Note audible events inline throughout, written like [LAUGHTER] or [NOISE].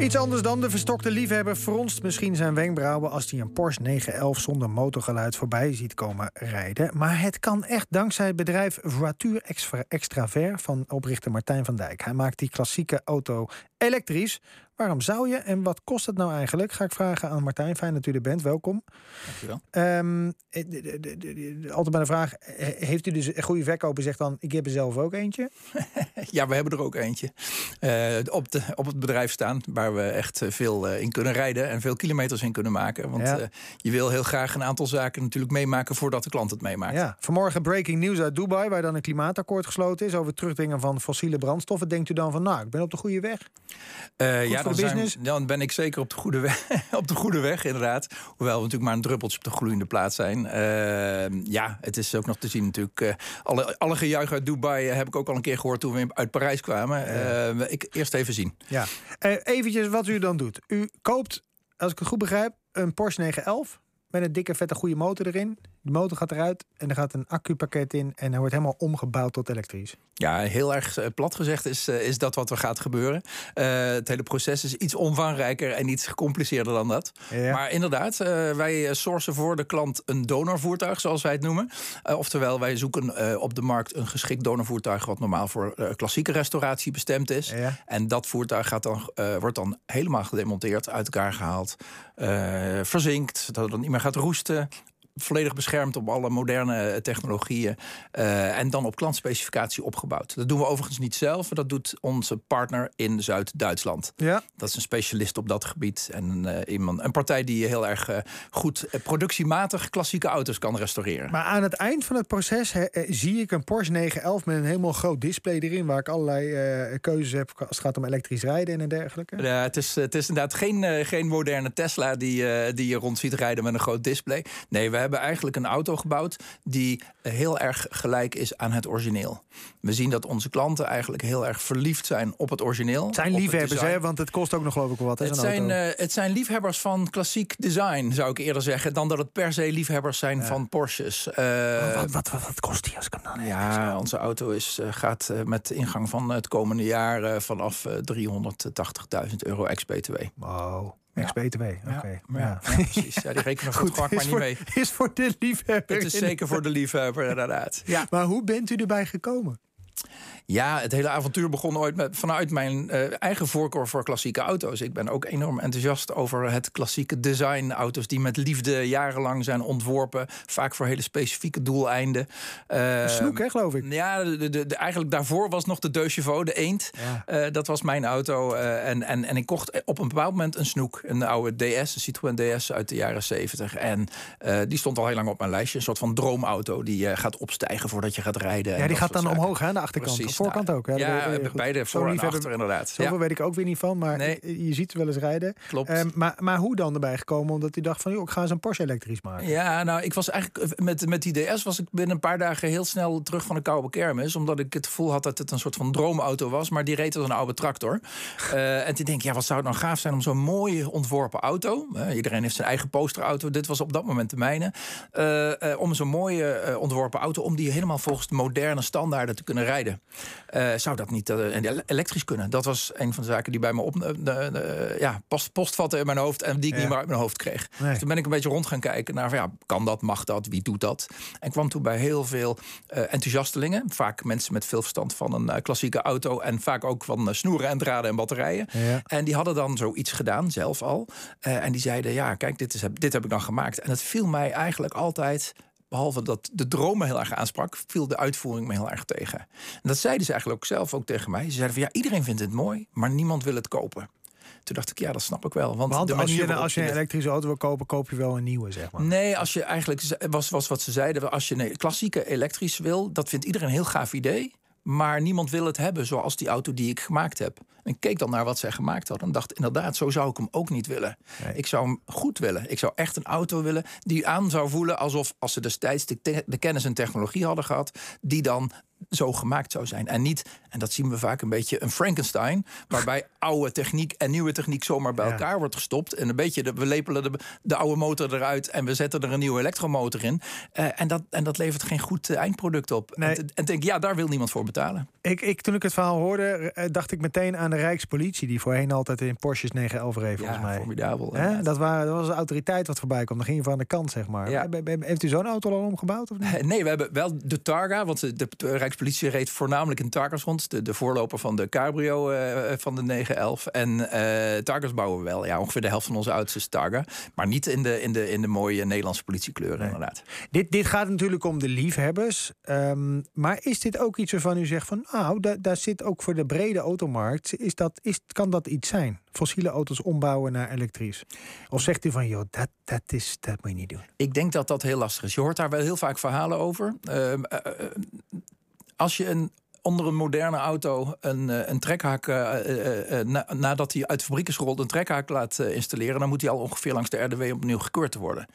Iets anders dan de verstokte liefhebber fronst misschien zijn wenkbrauwen als hij een Porsche 911 zonder motorgeluid voorbij ziet komen rijden. Maar het kan echt dankzij het bedrijf Voiture Extravert van oprichter Martijn van Dijk. Hij maakt die klassieke auto elektrisch. Waarom zou je en wat kost het nou eigenlijk? Ga ik vragen aan Martijn. Fijn dat u er bent. Welkom. Dankjewel. Um, altijd bij de vraag: heeft u dus een goede verkoper? Zegt dan: Ik heb er zelf ook eentje. [LAUGHS] ja, we hebben er ook eentje. Uh, op, de, op het bedrijf staan waar we echt veel in kunnen rijden en veel kilometers in kunnen maken. Want ja. uh, je wil heel graag een aantal zaken natuurlijk meemaken voordat de klant het meemaakt. Ja. Vanmorgen breaking news uit Dubai, waar dan een klimaatakkoord gesloten is over terugdringen van fossiele brandstoffen. Denkt u dan van: Nou, ik ben op de goede weg? ja, dan, zijn, dan ben ik zeker op de goede weg. [LAUGHS] op de goede weg, inderdaad. Hoewel we natuurlijk maar een druppeltje op de gloeiende plaats zijn. Uh, ja, het is ook nog te zien natuurlijk. Uh, alle, alle gejuich uit Dubai heb ik ook al een keer gehoord toen we uit Parijs kwamen. Uh, ik eerst even zien. Ja. eventjes wat u dan doet. U koopt, als ik het goed begrijp, een Porsche 911 met een dikke vette goede motor erin. De motor gaat eruit en er gaat een accupakket in en hij wordt helemaal omgebouwd tot elektrisch. Ja, heel erg eh, plat gezegd is, eh, is dat wat er gaat gebeuren. Uh, het hele proces is iets omvangrijker en iets gecompliceerder dan dat. Ja. Maar inderdaad, uh, wij sourcen voor de klant een donorvoertuig, zoals wij het noemen. Uh, oftewel, wij zoeken op de markt een geschikt donorvoertuig... wat normaal voor klassieke restauratie bestemd is. Ja. En dat voertuig gaat dan, wordt dan helemaal gedemonteerd, uit elkaar gehaald... verzinkt, dat het dan niet meer gaat roesten volledig beschermd op alle moderne eh, technologieën. Uh, en dan op klantspecificatie opgebouwd. Dat doen we overigens niet zelf. Dat doet onze partner in Zuid-Duitsland. Ja. Dat is een specialist op dat gebied. En uh, iemand, een partij die heel erg uh, goed productiematig klassieke auto's kan restaureren. Maar aan het eind van het proces he, zie ik een Porsche 911 met een helemaal groot display erin. Waar ik allerlei keuzes heb als het gaat om elektrisch rijden en dergelijke. Ja, het is, het is inderdaad geen, geen moderne Tesla die, die je rond ziet rijden met een groot display. Nee, we hebben eigenlijk een auto gebouwd die heel erg gelijk is aan het origineel. We zien dat onze klanten eigenlijk heel erg verliefd zijn op het origineel. Het zijn liefhebbers, hè? Want het kost ook nog geloof ik wel wat. Hè, het, zijn, uh, het zijn liefhebbers van klassiek design, zou ik eerder zeggen, dan dat het per se liefhebbers zijn ja. van Porsches. Uh, wat, wat, wat, wat, kost die als ik hem dan Ja, onze auto is, uh, gaat met ingang van het komende jaar vanaf 380.000 euro ex-BTW. Wow. Ex-BTW, oké. Okay. Ja, ja. ja, precies. Ja, die rekenen [LAUGHS] goed, maar niet mee. Is voor de liefhebber. Het is zeker voor de liefhebber, inderdaad. Ja. Maar hoe bent u erbij gekomen? Ja, het hele avontuur begon ooit met, vanuit mijn uh, eigen voorkeur voor klassieke auto's. Ik ben ook enorm enthousiast over het klassieke design. Auto's die met liefde jarenlang zijn ontworpen. Vaak voor hele specifieke doeleinden. Uh, snoek, hè, geloof ik? Ja, de, de, de, eigenlijk daarvoor was nog de Deux de Eend. Ja. Uh, dat was mijn auto. en, en, en ik kocht op een bepaald moment een snoek. Een oude DS, een Citroën DS uit de jaren 70. En die stond al heel lang op mijn lijstje. Een soort van droomauto die gaat opstijgen voordat je gaat rijden. Ja, die gaat dan omhoog hè, aan de achterkant. Precies voorkant nou, ook. Hè? Ja, ja beide voor en achter inderdaad. Zoveel ja. weet ik ook weer niet van, maar nee. je ziet wel eens rijden. Klopt. Um, maar, maar hoe dan erbij gekomen? Omdat u dacht van, joh, ik ga eens een Porsche elektrisch maken. Ja, nou, ik was eigenlijk met, met die DS was ik binnen een paar dagen heel snel terug van de koude kermis. Omdat ik het gevoel had dat het een soort van droomauto was. Maar die reed als een oude tractor. Uh, [LAUGHS] en toen denk ik, ja, wat zou het nou gaaf zijn om zo'n mooie ontworpen auto. Uh, iedereen heeft zijn eigen posterauto. Dit was op dat moment de mijne. Uh, om zo'n mooie ontworpen auto, om die helemaal volgens de moderne standaarden te kunnen rijden. Zou dat niet elektrisch kunnen? Dat was een van de zaken die bij me op de, ja, post, post vatte in mijn hoofd en die ik ja. niet meer uit mijn hoofd kreeg. Nee. Dus toen ben ik een beetje rond gaan kijken naar van, ja, kan dat, mag dat, wie doet dat? En kwam toen bij heel veel enthousiastelingen, vaak mensen met veel verstand van een klassieke auto en vaak ook van snoeren en draden en batterijen. Ja. En die hadden dan zoiets gedaan, zelf al. en die zeiden, ja, kijk, dit, is, dit heb ik dan gemaakt. En het viel mij eigenlijk altijd behalve dat de dromen heel erg aansprak, viel de uitvoering me heel erg tegen. En dat zeiden ze eigenlijk ook zelf ook tegen mij. Ze zeiden van ja, iedereen vindt het mooi, maar niemand wil het kopen. Toen dacht ik, ja, dat snap ik wel. Want, want de als, je, als je een elektrische auto wil kopen, koop je wel een nieuwe, zeg maar. Nee, als je eigenlijk, was, was wat ze zeiden, als je een klassieke elektrisch wil, dat vindt iedereen een heel gaaf idee. Maar niemand wil het hebben zoals die auto die ik gemaakt heb. En ik keek dan naar wat zij gemaakt hadden. En dacht, inderdaad, zo zou ik hem ook niet willen. Nee. Ik zou hem goed willen. Ik zou echt een auto willen die aan zou voelen alsof als ze destijds de, de kennis en technologie hadden gehad, die dan zo gemaakt zou zijn. En niet, en dat zien we vaak een beetje, een Frankenstein. Waarbij oude techniek en nieuwe techniek zomaar bij elkaar wordt gestopt. En een beetje, de, we lepelen de, de, oude motor eruit en we zetten er een nieuwe elektromotor in. Uh, en, dat, en dat levert geen goed eindproduct op. Nee. En, en denk, ja, daar wil niemand voor betalen. Ik, ik, toen ik het verhaal hoorde, dacht ik meteen aan de Rijkspolitie. Die voorheen altijd in Porsches 911 reed, volgens ja, mij. formidabel. Dat, waren, dat was de autoriteit wat voorbij kwam. Dan ging je van de kant, zeg maar. Ja. Heeft u zo'n auto al omgebouwd? Of niet? [LAUGHS] Nee, we hebben wel de Targa. Want de, de Rijkspolitie reed voornamelijk in Targas rond. De, de voorloper van de Cabrio uh, van de 911. En uh, bouwen we wel. Ja, ongeveer de helft van onze auto's is Targa. Maar niet in de, in de, in de mooie Nederlandse politiekleuren, nee. inderdaad. Dit, dit gaat natuurlijk om de liefhebbers. Um, maar is dit ook iets waarvan u zegt van... nou, daar, daar zit ook voor de brede automarkt... Is dat, is, kan dat iets zijn? Fossiele auto's ombouwen naar elektrisch? Of zegt u van, joh, dat, dat, is, dat moet je niet doen? Ik denk dat dat heel lastig is. Je hoort daar wel heel vaak verhalen over. Uh, uh, als je een onder een moderne auto een, een trekhaak, uh, na, nadat hij uit de fabriek is gerold, een trekhaak laat installeren, dan moet hij al ongeveer langs de RDW opnieuw gekeurd worden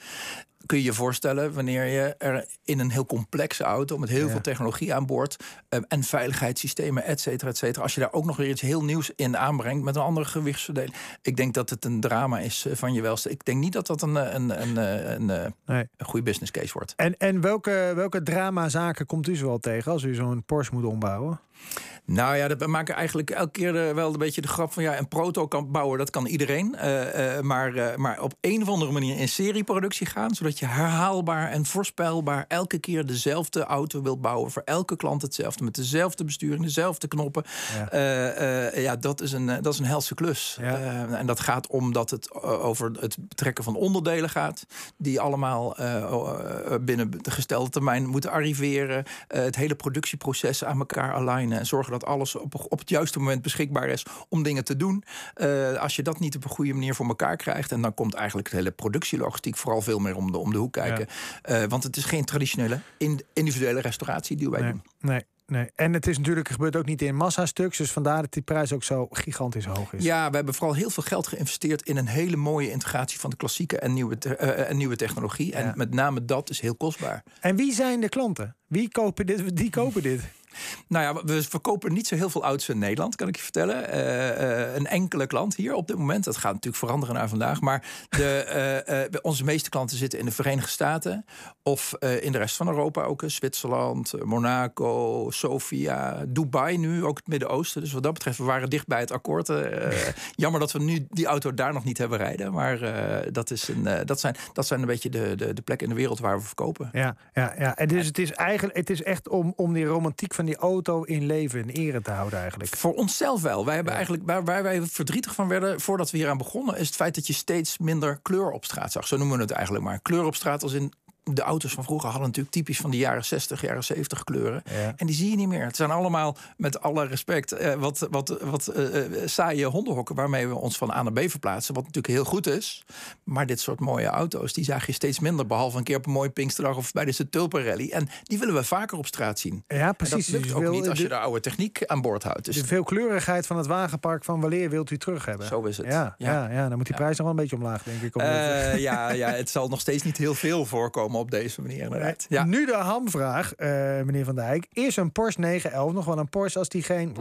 kun je je voorstellen wanneer je er in een heel complexe auto met heel veel technologie aan boord uh, en veiligheidssystemen, et cetera, et cetera, als je daar ook nog weer iets heel nieuws in aanbrengt met een andere gewichtsverdeling. Ik denk dat het een drama is van je welste. Ik denk niet dat dat een, een, een, een, nee. een goede business case wordt. En, en welke, welke dramazaken komt u zoal tegen als u zo'n Porsche moet ombouwen? Nou ja, we maken eigenlijk elke keer wel een beetje de grap van ja, een proto kan bouwen, dat kan iedereen. Uh, uh, maar, uh, maar op een of andere manier in serieproductie gaan, zodat je herhaalbaar en voorspelbaar elke keer dezelfde auto wilt bouwen. Voor elke klant hetzelfde, met dezelfde besturing, dezelfde knoppen. Ja, ja dat, is een, dat is een helse klus. Ja. en dat gaat omdat het over het betrekken van onderdelen gaat, die allemaal binnen de gestelde termijn moeten arriveren. het hele productieproces aan elkaar alignen en zorgen dat alles op, op het juiste moment beschikbaar is om dingen te doen. Als je dat niet op een goede manier voor elkaar krijgt, en dan komt eigenlijk de hele productielogistiek vooral veel meer om de, om de hoek kijken. Ja. Uh, want het is geen traditionele individuele restauratie die wij nee, doen. Nee. Nee, en het is natuurlijk gebeurt ook niet in massastuks, dus vandaar dat die prijs ook zo gigantisch hoog is. Ja, we hebben vooral heel veel geld geïnvesteerd in een hele mooie integratie van de klassieke en nieuwe, uh, en nieuwe technologie. Ja. En met name dat is heel kostbaar. En wie zijn de klanten? Wie kopen dit? Die kopen dit? Nou ja, we verkopen niet zo heel veel auto's in Nederland, kan ik je vertellen. Uh, uh, een enkele klant hier op dit moment. Dat gaat natuurlijk veranderen naar vandaag. Maar de, [LAUGHS] uh, onze meeste klanten zitten in de Verenigde Staten. Of in de rest van Europa ook. Zwitserland, Monaco, Sofia, Dubai nu, ook het Midden-Oosten. Dus wat dat betreft, we waren dicht bij het akkoord. [LAUGHS] jammer dat we nu die auto daar nog niet hebben rijden. Maar dat, is een, dat, zijn, dat zijn een beetje de, de, de plekken in de wereld waar we verkopen. Ja, ja, ja. En dus het is eigenlijk het is echt om, om die romantiek van die auto in leven, in ere te houden eigenlijk? Voor onszelf wel. Wij hebben eigenlijk, waar, waar wij verdrietig van werden voordat we hier aan begonnen, is het feit dat je steeds minder kleur op straat zag. Zo noemen we het eigenlijk maar. Kleur op straat als in de auto's van vroeger hadden natuurlijk typisch van de jaren 60, jaren 70 kleuren. Ja. En die zie je niet meer. Het zijn allemaal, met alle respect, eh, wat, wat, wat uh, saaie hondenhokken waarmee we ons van A naar B verplaatsen. Wat natuurlijk heel goed is. Maar dit soort mooie auto's, die zag je steeds minder. Behalve een keer op een mooie Pinksterdag of bij de Tulpen Rally. En die willen we vaker op straat zien. Ja, precies. En dat lukt ook niet als je de oude techniek aan boord houdt. Dus de veelkleurigheid van het wagenpark van wanneer wilt u terug hebben? Zo is het. Ja, ja. ja, ja dan moet die prijs nog wel een beetje omlaag, denk ik. Uh, ja, ja, het zal nog steeds niet heel veel voorkomen op deze manier. Ja. Nu de hamvraag, uh, meneer Van Dijk. Is een Porsche 911 nog wel een Porsche als die geen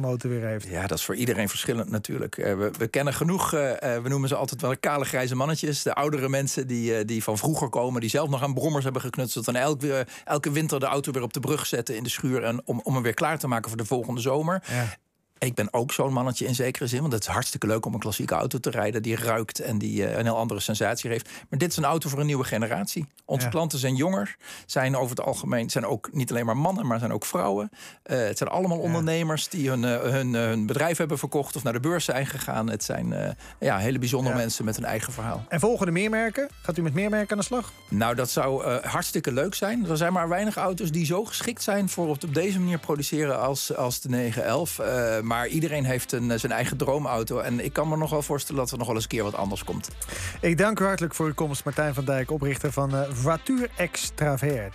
motor weer heeft? Ja, dat is voor iedereen verschillend natuurlijk. Uh, we, we, kennen genoeg, uh, we noemen ze altijd wel kale grijze mannetjes. De oudere mensen die, die van vroeger komen, die zelf nog aan brommers hebben geknutseld. En elke, elke winter de auto weer op de brug zetten in de schuur. En om, om hem weer klaar te maken voor de volgende zomer. Ja. Ik ben ook zo'n mannetje in zekere zin. Want het is hartstikke leuk om een klassieke auto te rijden. Die ruikt en die uh, een heel andere sensatie heeft. Maar dit is een auto voor een nieuwe generatie. Onze ja. klanten zijn jonger. Zijn over het algemeen zijn ook niet alleen maar mannen, maar zijn ook vrouwen. Uh, het zijn allemaal ja. ondernemers die hun, uh, hun, hun, bedrijf hebben verkocht. Of naar de beurs zijn gegaan. Het zijn ja, hele bijzondere ja. mensen met een eigen verhaal. En volgende meermerken? Gaat u met meermerken aan de slag? Nou, dat zou hartstikke leuk zijn. Er zijn maar weinig auto's die zo geschikt zijn voor het op deze manier produceren als, als de 911 maar iedereen heeft een, zijn eigen droomauto. En ik kan me nog wel voorstellen dat er nog wel eens een keer wat anders komt. Ik dank u hartelijk voor uw komst, Martijn van Dijk, oprichter van uh, Voiture Extravert.